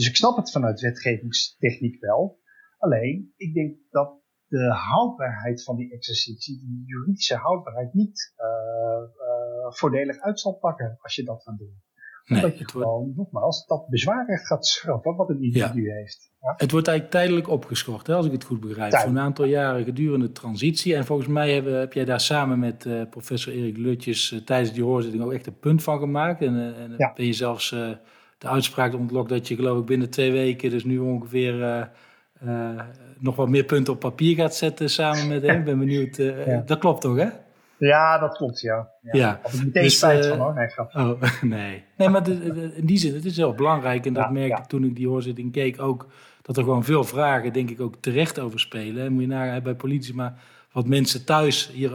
Dus ik snap het vanuit wetgevingstechniek wel. Alleen, ik denk dat de houdbaarheid van die exercitie, die juridische houdbaarheid, niet uh, uh, voordelig uit zal pakken als je dat gaat doen. Nee, Omdat je gewoon, nogmaals, dat bezwaarrecht gaat schrappen wat een individu heeft. Ja? Het wordt eigenlijk tijdelijk opgeschort, hè, als ik het goed begrijp. Voor een aantal jaren gedurende transitie. En volgens mij heb, heb jij daar samen met uh, professor Erik Lutjes tijdens die hoorzitting ook echt een punt van gemaakt. En, en ben je zelfs de uitspraak ontlokt dat je geloof ik binnen twee weken, dus nu ongeveer nog wat meer punten op papier gaat zetten samen met hem. Ik ben benieuwd. Dat klopt toch, hè? Ja, dat klopt, ja. Ja. ja. Ik meteen dus, spijt van hoor. Nee, oh, <laughs> nee. nee, maar in die zin, het is heel belangrijk. En dat merkte ik toen ik die hoorzitting keek ook. Dat er gewoon veel vragen, denk ik, ook terecht over spelen. Moet je nagaan bij politie, maar wat mensen thuis hier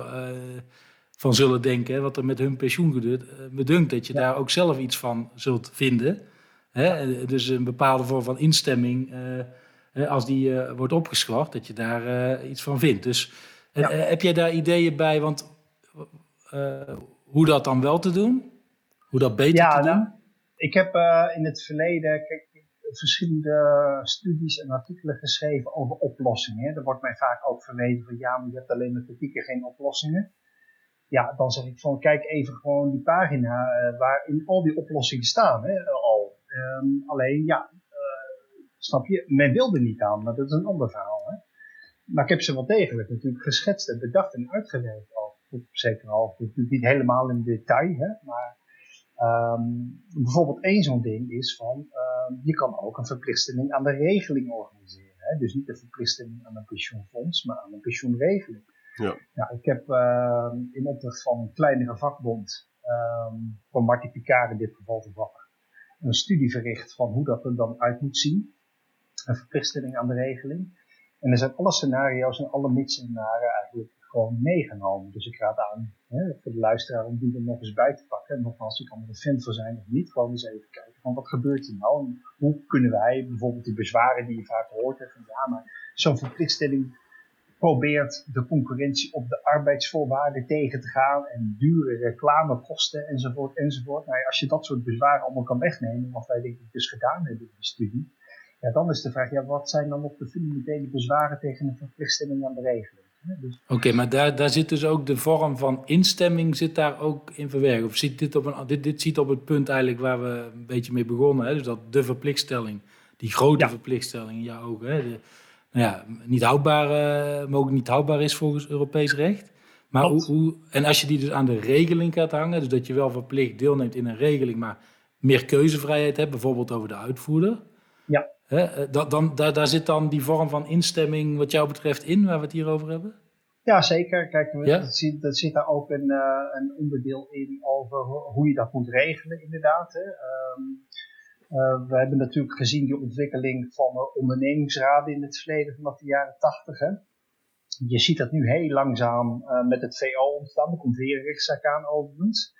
van zullen denken. Wat er met hun pensioen gebeurt. Me dunkt dat je daar ook zelf iets van zult vinden. Hè? Dus een bepaalde vorm van instemming. Uh, als die wordt opgeschort, dat je daar iets van vindt. Dus heb jij daar ideeën bij? Want uh, hoe dat dan wel te doen? Hoe dat beter ja, te nou, doen? Ik heb uh, in het verleden kijk, verschillende studies en artikelen geschreven over oplossingen. Er wordt mij vaak ook verweten van ja, maar je hebt alleen met kritiek en geen oplossingen. Ja, dan zeg ik van kijk even gewoon die pagina uh, waarin al die oplossingen staan. Hè, al. Um, alleen ja, snap je, men wilde niet aan, maar dat is een ander verhaal. Hè. Maar ik heb ze wel degelijk natuurlijk geschetst en bedacht en uitgewerkt op zekere hoogte. Natuurlijk niet helemaal in detail, hè, maar um, bijvoorbeeld één zo'n ding is van, um, je kan ook een verplichtstelling aan de regeling organiseren. Hè? Dus niet een verplichtstelling aan een pensioenfonds, maar aan een pensioenregeling. Ja. Nou, ik heb uh, in opdracht van een kleinere vakbond, van Marty Picard in dit geval toevallig, een studie verricht van hoe dat er dan uit moet zien. Een verplichtstelling aan de regeling. En er zijn alle scenario's en alle mits-scenario's eigenlijk gewoon meegenomen. Dus ik raad aan hè, voor de luisteraar om die er nog eens bij te pakken. En nogmaals, je kan er een fan van zijn of niet. Gewoon eens even kijken van wat gebeurt er nou? En hoe kunnen wij bijvoorbeeld die bezwaren die je vaak hoort. Hè, van ja, maar zo'n verplichtstelling probeert de concurrentie op de arbeidsvoorwaarden tegen te gaan. En dure reclamekosten enzovoort enzovoort. Nou als je dat soort bezwaren allemaal kan wegnemen, wat wij denk ik dus gedaan hebben in die studie. Ja, dan is de vraag, ja, wat zijn dan nog de fundamentele bezwaren tegen een verplichtstelling aan de regeling? Dus... Oké, maar daar, daar zit dus ook de vorm van instemming zit daar ook in verwerkt. Of zit dit, op een, dit, dit ziet op het punt eigenlijk waar we een beetje mee begonnen. Hè? Dus dat de verplichtstelling, die grote verplichtstelling in jouw ogen, hè? De, ja, niet houdbaar, uh, mogelijk niet houdbaar is volgens Europees recht. Maar hoe, hoe, en als je die dus aan de regeling gaat hangen, dus dat je wel verplicht deelneemt in een regeling, maar meer keuzevrijheid hebt, bijvoorbeeld over de uitvoerder. Ja. Hè, eh, dat, dan, daar, daar zit dan die vorm van instemming wat jou betreft in, waar we het hier over hebben? Ja, zeker. Kijk, ja? dat, zit, dat zit daar ook een, uh, een onderdeel in over hoe je dat moet regelen, inderdaad. Hè. Um, uh, we hebben natuurlijk gezien die ontwikkeling van ondernemingsraden in het verleden vanaf de jaren tachtig. Je ziet dat nu heel langzaam uh, met het VO ontstaan. Er komt weer een rechtszaak aan overigens.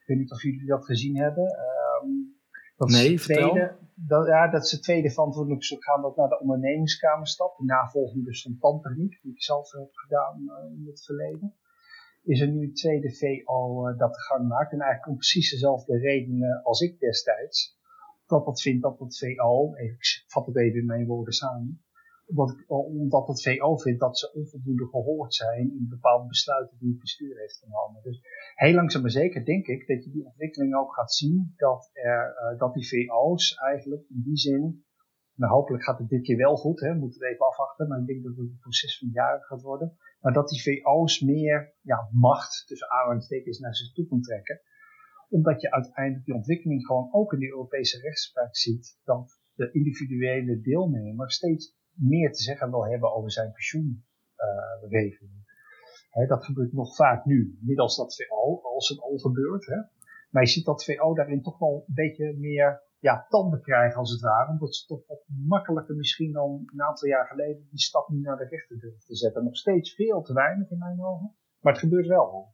Ik weet niet of jullie dat gezien hebben. Um, dat nee, is tweede, dat, ja, dat is het tweede verantwoordelijk zo gaan dat naar de ondernemingskamer stapt. De navolging dus van tandtechniek, die ik zelf heb gedaan uh, in het verleden. Is er nu het tweede VO dat de gang maakt. En eigenlijk om precies dezelfde redenen als ik destijds. Dat dat vindt dat het VO, ik vat het even in mijn woorden samen omdat, omdat het VO vindt dat ze onvoldoende gehoord zijn in bepaalde besluiten die het bestuur heeft genomen. Dus heel langzaam maar zeker denk ik dat je die ontwikkeling ook gaat zien dat, er, uh, dat die VO's eigenlijk in die zin, nou hopelijk gaat het dit keer wel goed, hè, we moeten het even afwachten, maar ik denk dat het een proces van jaren gaat worden, maar dat die VO's meer ja, macht tussen aanhalingstekens naar zich toe kan trekken omdat je uiteindelijk die ontwikkeling gewoon ook in de Europese rechtspraak ziet, dat de individuele deelnemer steeds meer te zeggen wil hebben over zijn pensioenregeling. Dat gebeurt nog vaak nu, middels dat VO, als het al gebeurt. Hè. Maar je ziet dat VO daarin toch wel een beetje meer ja, tanden krijgen als het ware. Omdat ze toch wat makkelijker misschien dan een aantal jaar geleden die stap nu naar de rechter durven te zetten. Nog steeds veel te weinig in mijn ogen. Maar het gebeurt wel.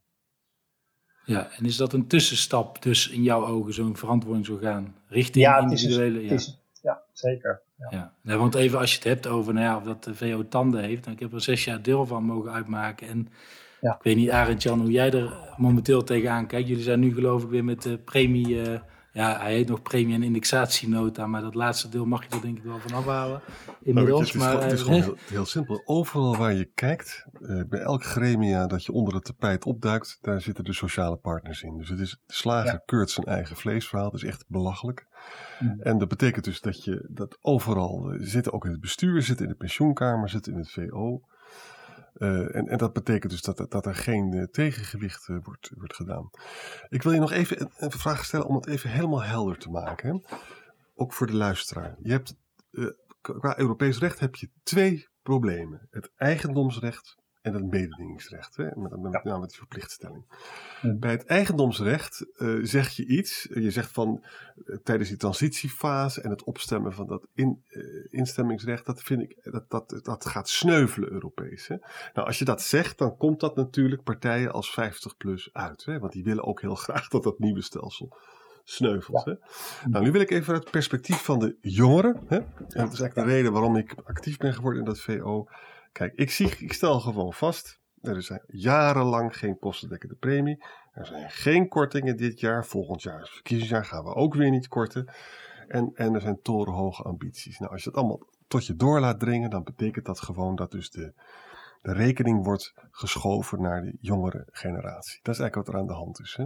Ja, en is dat een tussenstap dus in jouw ogen, zo'n verantwoordingsorgaan, richting ja, individuele... ja, ja, zeker. Ja. ja. want even als je het hebt over nou ja, of dat de VO tanden heeft. Dan, ik heb er zes jaar deel van mogen uitmaken. En ja. ik weet niet, Arend Jan, hoe jij er momenteel tegenaan kijkt. Jullie zijn nu geloof ik weer met de premie... Uh, ja, hij heet nog premie- en indexatienota, maar dat laatste deel mag je er denk ik wel van afhalen. Inmiddels, nou, het is, maar, het is gewoon <laughs> heel, heel, simpel. Overal waar je kijkt, uh, bij elk gremia dat je onder het tapijt opduikt, daar zitten de sociale partners in. Dus het is, de slager ja. keurt zijn eigen vleesverhaal. Dat is echt belachelijk. Mm. En dat betekent dus dat je dat overal zitten, ook in het bestuur, zitten in de pensioenkamer, zitten in het VO. Uh, en, en, dat betekent dus dat, dat er geen uh, tegengewicht uh, wordt, wordt gedaan. Ik wil je nog even een, vraag stellen om het even helemaal helder te maken. ook voor de luisteraar. Je hebt, qua Europees recht heb je twee problemen. Het eigendomsrecht en het mededingingsrecht, hè, met, met, met, name die verplichtstelling. Bij het eigendomsrecht uh, zeg je iets, je zegt van uh, tijdens die transitiefase en het opstemmen van dat in, uh, instemmingsrecht, dat vind ik, dat, dat, dat gaat sneuvelen Europees. Hè. Nou, als je dat zegt, dan komt dat natuurlijk partijen als 50 plus uit, hè, want die willen ook heel graag dat dat nieuwe stelsel sneuvelt. Ja. Hè? Nou, nu wil ik even uit het perspectief van de jongeren, hè, en dat is eigenlijk de reden waarom ik actief ben geworden in dat VO, Kijk, ik, zie, ik stel gewoon vast, er zijn jarenlang geen kostendekkende premie. Er zijn geen kortingen dit jaar. Volgend jaar is verkiezingsjaar, gaan we ook weer niet korten. En, en er zijn torenhoge ambities. Nou, als je het allemaal tot je door laat dringen, dan betekent dat gewoon dat dus de, de rekening wordt geschoven naar de jongere generatie. Dat is eigenlijk wat er aan de hand is. Hè?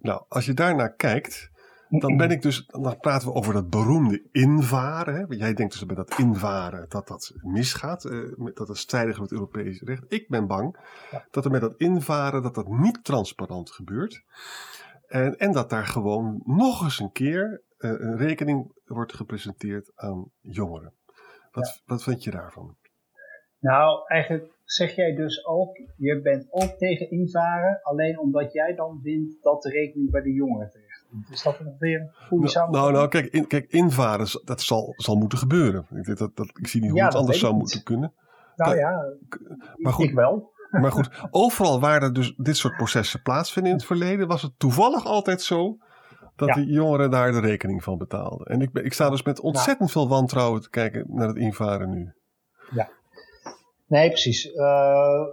Nou, als je daarnaar kijkt, dan ben ik dus, dan praten we over dat beroemde invaren. Hè? Jij denkt dus bij dat invaren dat dat misgaat, uh, dat dat strijdig met Europees recht. Ik ben bang ja. dat er met dat invaren dat dat niet transparant gebeurt. En, en dat daar gewoon nog eens een keer uh, een rekening wordt gepresenteerd aan jongeren. Wat, ja. wat vind je daarvan? Nou, eigenlijk zeg jij dus ook, je bent ook tegen invaren, alleen omdat jij dan vindt dat de rekening bij de jongeren terecht is dat ongeveer een goede nou, nou, nou, kijk, in, kijk, invaren, dat zal, zal moeten gebeuren. Ik, dat, dat, ik zie niet hoe ja, het anders zou moeten kunnen. Nou kijk, ja, maar goed, ik wel. Maar goed, overal waar er dus dit soort processen plaatsvinden in het verleden, was het toevallig altijd zo dat ja. die jongeren daar de rekening van betaalden. En ik, ik sta dus met ontzettend veel wantrouwen te kijken naar het invaren nu. Ja, nee, precies. Uh,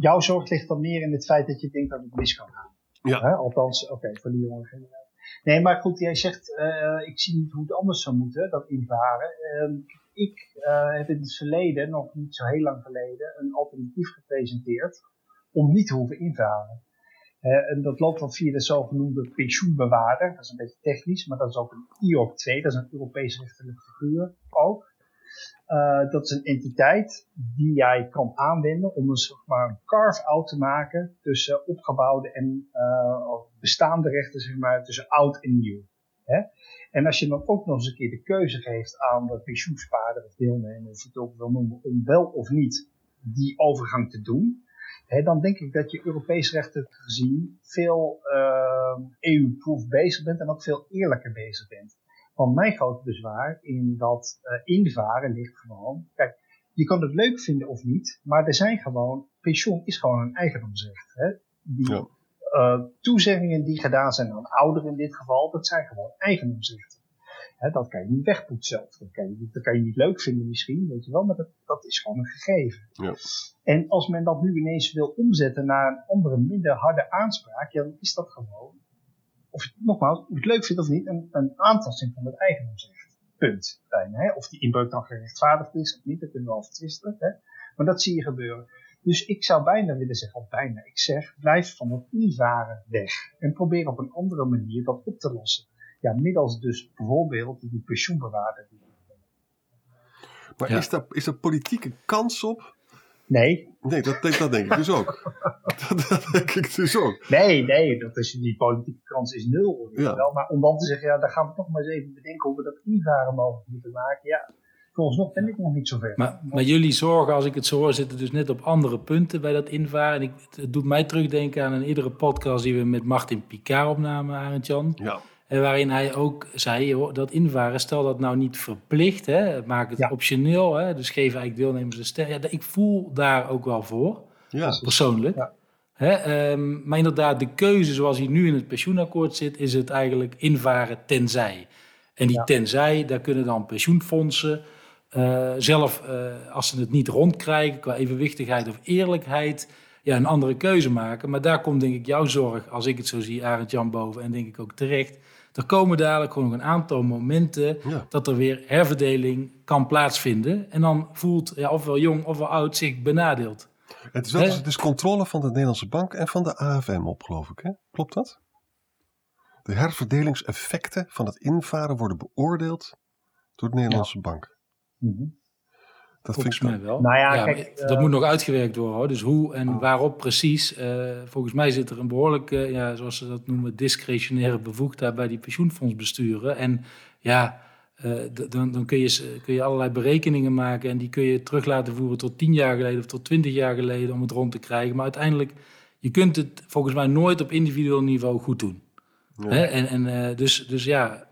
jouw zorg ligt dan meer in het feit dat je denkt dat het mis kan gaan. Ja. Althans, oké, okay, voor die generatie. Nee, maar goed, jij zegt, uh, ik zie niet hoe het anders zou moeten, dat invaren. Uh, ik uh, heb in het verleden, nog niet zo heel lang geleden, een alternatief gepresenteerd om niet te hoeven invaren. en dat loopt dan via de zogenoemde pensioenbewaarder. Dat is een beetje technisch, maar dat is ook een IOP 2, dat is een Europees rechtelijke figuur ook. Uh, dat is een entiteit die jij kan aanwenden om een, zeg maar, carve-out te maken tussen opgebouwde en uh, bestaande rechten, zeg maar, tussen oud en nieuw. Hè? En als je dan ook nog eens een keer de keuze geeft aan de pensioenspaarder of deelnemer, of het ook wil noemen, om wel of niet die overgang te doen, hè, dan denk ik dat je Europees rechten gezien veel EU-proof bezig bent en ook veel eerlijker bezig bent. Want mijn grote bezwaar in dat uh, invaren ligt gewoon. Kijk, je kan het leuk vinden of niet, maar er zijn gewoon. Pensioen is gewoon een eigendomsrecht. Hè? Die ja. uh, toezeggingen die gedaan zijn aan ouderen in dit geval, dat zijn gewoon eigendomsrechten. Hè, dat kan je niet wegpoetsen zelf. Dat kan, je, dat kan je niet leuk vinden misschien, weet je wel, maar dat, dat is gewoon een gegeven. Ja. En als men dat nu ineens wil omzetten naar een andere, minder harde aanspraak, ja, dan is dat gewoon of je, nogmaals, of je het leuk vindt of niet, een, een aantasting van het eigendomsrecht. Punt. Bijna, hè? Of die inbreuk dan gerechtvaardigd is of niet, dat kunnen we al vertwisten. Hè? Maar dat zie je gebeuren. Dus ik zou bijna willen zeggen, of bijna, ik zeg, blijf van het invaren weg. En probeer op een andere manier dat op te lossen. Ja, middels dus bijvoorbeeld die pensioenbewaarder. Maar ja. is, daar, is er politieke kans op Nee. Nee, dat, dat denk ik dus ook. <laughs> dat, dat, denk ik dus ook. Nee, nee, dat is, die politieke kans is nul. Ja. Wel. Maar om dan te zeggen, ja, dan gaan we toch maar eens even bedenken hoe we dat invaren mogelijk moeten maken. Ja, volgens nog ben ik nog niet zover. Maar, maar jullie zorgen, als ik het zo hoor, zitten dus net op andere punten bij dat invaren. En ik, het doet mij terugdenken aan een eerdere podcast die we met Martin Picard opnamen, Arend Jan. Ja. En waarin hij ook zei, joh, dat invaren, stel dat nou niet verplicht, hè, maak het ja. optioneel, hè, dus geef eigenlijk deelnemers een stem. Ja, ik voel daar ook wel voor, ja. persoonlijk. Ja. Hè, um, maar inderdaad, de keuze zoals hij nu in het pensioenakkoord zit, is het eigenlijk invaren tenzij. En die tenzij, daar kunnen dan pensioenfondsen uh, zelf, uh, als ze het niet rondkrijgen qua evenwichtigheid of eerlijkheid, ja, een andere keuze maken. Maar daar komt denk ik jouw zorg, als ik het zo zie, Arend Jan boven en denk ik ook terecht er komen dadelijk gewoon nog een aantal momenten dat er weer herverdeling kan plaatsvinden. En dan voelt ja, ofwel jong ofwel oud zich benadeeld. Het is, wel, dus, het is controle van de Nederlandse bank en van de AFM op, geloof ik. Hè? Klopt dat? De herverdelingseffecten van het invaren worden beoordeeld door de Nederlandse ja. bank. Mm -hmm. Dat volgens mij wel. Nou ja, ja kijk, dat uh, moet nog uitgewerkt worden. Hoor. Dus hoe en oh. waarop precies. Uh, volgens mij zit er een behoorlijke, ja, zoals ze dat noemen, discretionaire bevoegdheid bij die pensioenfondsbesturen. En ja, dan, dan kun, je, kun je allerlei berekeningen maken en die kun je terug laten voeren tot tien jaar geleden of tot twintig jaar geleden om het rond te krijgen. Maar uiteindelijk, je kunt het volgens mij nooit op individueel niveau goed doen. Hè? En, en dus, dus ja,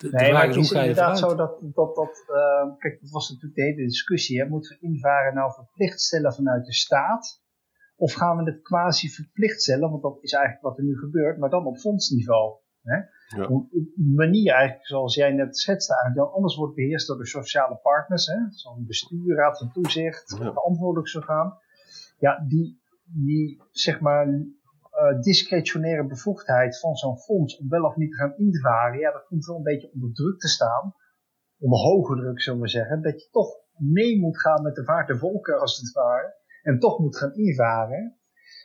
de, nee, is, hoe ga je inderdaad zo dat, dat, dat uh, kijk, dat was natuurlijk de hele discussie. Hè? Moeten we invaren nou verplicht stellen vanuit de staat? Of gaan we het quasi verplicht stellen? Want dat is eigenlijk wat er nu gebeurt, maar dan op fondsniveau. Hè? Ja. Op een manier eigenlijk, zoals jij net schetste, eigenlijk dan anders wordt beheerst door de sociale partners. Zo'n bestuur, raad van toezicht, ja. verantwoordelijksorgaan. Ja, die, die zeg maar uh, discretionaire bevoegdheid van zo'n fonds om wel of niet te gaan invaren, ja, dat komt wel een beetje onder druk te staan. Onder hoge druk, zullen we zeggen. Dat je toch mee moet gaan met de vaart der volken, als het ware. En toch moet gaan invaren.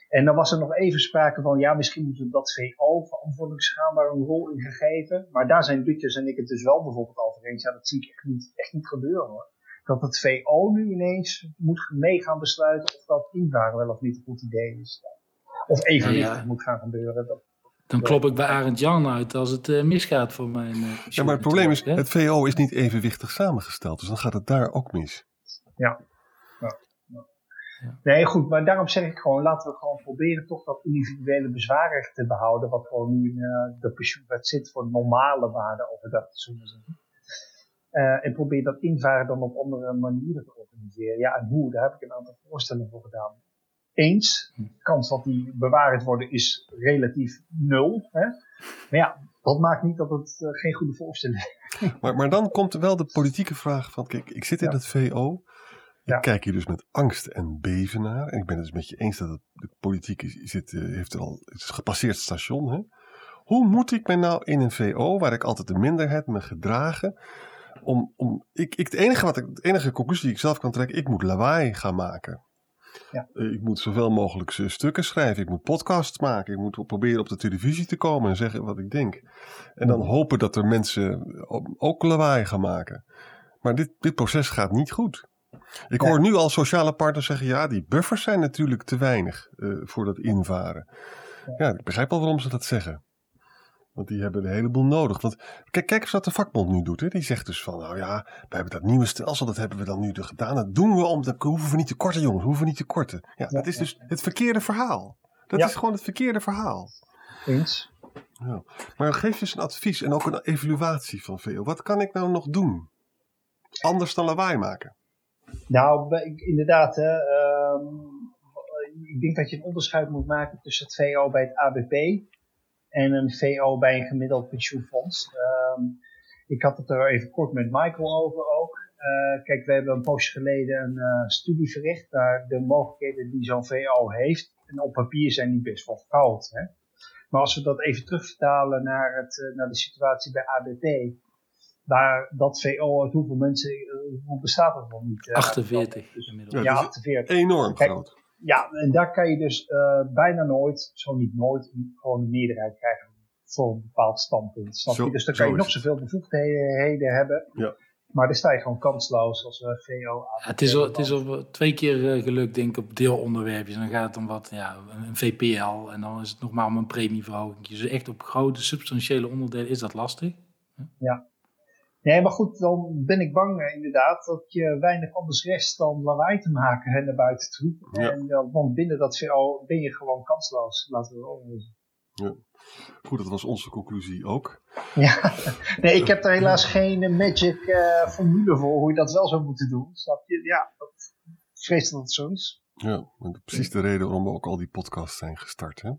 En dan was er nog even sprake van, ja, misschien moeten we dat VO, verantwoordelijksgaan, daar een rol in gegeven. Maar daar zijn Dutjes en ik het dus wel bijvoorbeeld over eens. Ja, dat zie ik echt niet, echt niet gebeuren hoor. Dat het VO nu ineens moet mee gaan besluiten of dat invaren wel of niet een goed idee is of evenwichtig moet gaan gebeuren. Dat, dan klop ik bij Arend Jan uit als het uh, misgaat voor mijn. Uh, ja, maar het probleem is, het VO is niet evenwichtig samengesteld, dus dan gaat het daar ook mis. Ja. ja. ja. Nee, goed, maar daarom zeg ik gewoon, laten we gewoon proberen toch dat individuele bezwaarrecht te behouden, wat gewoon nu in uh, de pensioenwet zit voor normale waarden overdag, zullen we zeggen. en probeer dat invaren dan op andere manieren te organiseren. Ja, en hoe, daar heb ik een aantal voorstellen voor gedaan eens. De kans dat die bewaard worden is relatief nul. Hè? Maar ja, dat maakt niet dat het uh, geen goede voorstelling is. <laughs> Maar, maar dan komt wel de politieke vraag van, kijk, ik zit in het VO. Ik ja. kijk hier dus met angst en beven naar. En ik ben het dus met je eens dat het, de politiek is, zit, uh, heeft er al, het is gepasseerd station. Hè? Hoe moet ik me nou in een VO, waar ik altijd de minderheid me gedragen, om, om ik, ik, het enige wat ik, de enige conclusie die ik zelf kan trekken, ik moet lawaai gaan maken. Ja. Eh, ik moet zoveel mogelijk stukken schrijven. Ik moet podcasts maken. Ik moet proberen op de televisie te komen en zeggen wat ik denk. En dan hopen dat er mensen ook lawaai gaan maken. Maar dit, dit proces gaat niet goed. Ik hoor nu al sociale partners zeggen: ja, die buffers zijn natuurlijk te weinig uh, voor dat invaren. Ja, ik begrijp al waarom ze dat zeggen. Want die hebben een heleboel nodig. Want kijk, kijk eens wat de vakbond nu doet. Hè. Die zegt dus van, nou ja, we hebben dat nieuwe stelsel, dat hebben we dan nu gedaan. Dat doen we om, dat hoeven we niet te korten jongens, hoeven we niet te korten. Ja, dat is dus het verkeerde verhaal. Dat is gewoon het verkeerde verhaal. Eens. Ja. Maar geef eens een advies en ook een evaluatie van VO. Wat kan ik nou nog doen? Anders dan lawaai maken. Nou, inderdaad. Hè, ehm, ik denk dat je een onderscheid moet maken tussen het VO bij het ABP en een VO bij een gemiddeld pensioenfonds. Ehm, ik had het er even kort met Michael over ook. Uh, kijk, we hebben een poosje geleden een uh, studie verricht naar de mogelijkheden die zo'n VO heeft. En op papier zijn die best wel groot. Hè? Maar als we dat even terugvertalen naar, het, uh, naar de situatie bij ABP, waar dat VO uit hoeveel mensen, hoe bestaat dat nog niet? 48 dus, inmiddels. Ja, 48. Enorm groot ja, en daar kan je dus uh, bijna nooit, zo niet nooit, gewoon een meerderheid krijgen voor een bepaald standpunt. Snap je? dus dan kan je nog zoveel bevoegdheden hebben. Ja. Maar dan sta je gewoon kansloos als uh, VO aan. het is al, het is al twee keer uh, gelukt, denk ik, op deelonderwerpjes. dan gaat het om wat, ja, een VPL. En dan is het nog maar om een premieverhoging. Dus echt op grote, substantiële onderdelen is dat lastig. Ja. Nee, maar goed, dan ben ik bang eh, inderdaad dat je weinig anders rest dan lawaai te maken hè, naar buiten toe. Ja. En, ja, want binnen dat VO ben je gewoon kansloos, laten we wel Ja. Goed, dat was onze conclusie ook. Ja, <laughs> nee, ik heb er helaas geen magic uh, formule voor hoe je dat wel zou moeten doen. Snap je? Ja, dat, ik vrees dat het zo is. Ja, precies de reden waarom we ook al die podcasts zijn gestart. Hè?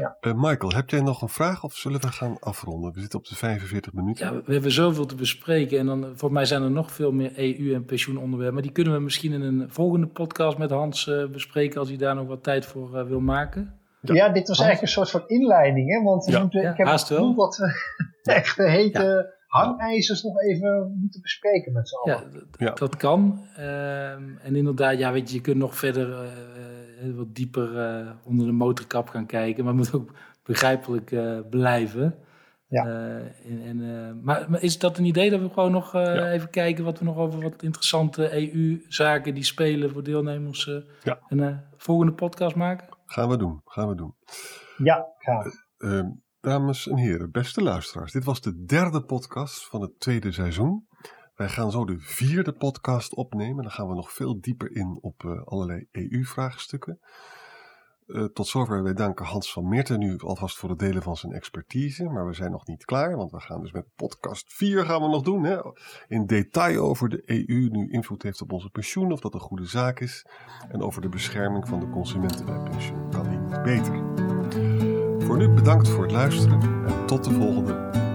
Ja. Uh, Michael, heb jij nog een vraag of zullen we gaan afronden? We zitten op de 45 minuten. Ja, we hebben zoveel te bespreken en dan, voor mij zijn er nog veel meer EU- en pensioenonderwerpen. Maar die kunnen we misschien in een volgende podcast met Hans uh, bespreken als hij daar nog wat tijd voor uh, wil maken. Ja, ja, dit was Hans? eigenlijk een soort van inleiding, hè? Want we ja. moeten, ik heb het gevoel dat we <laughs> echt de hete hangijzers nog even moeten bespreken met z'n allen. Ja, dat kan. Ehm, en inderdaad, ja, weet je, je kunt nog verder wat dieper uh, onder de motorkap gaan kijken. Maar het moet ook begrijpelijk uh, blijven. Ja. Uh, en, maar, maar, is dat een idee dat we gewoon nog ja. even kijken wat we nog over wat interessante EU-zaken die spelen voor deelnemers ja. een volgende podcast maken? Gaan we doen, gaan we doen. Ja, graag. Ehm, Dames en heren, beste luisteraars, dit was de derde podcast van het tweede seizoen. Wij gaan zo de vierde podcast opnemen. Dan gaan we nog veel dieper in op uh, allerlei EU-vraagstukken. Uh, tot zover wij danken Hans van Meerten nu alvast voor het delen van zijn expertise. Maar we zijn nog niet klaar, want we gaan dus met podcast 4 gaan we nog doen. Hè? In detail over de EU nu invloed heeft op onze pensioen, of dat een goede zaak is. En over de bescherming van de consumenten bij pensioen. Kan die niet beter. Voor nu bedankt voor het luisteren en tot de volgende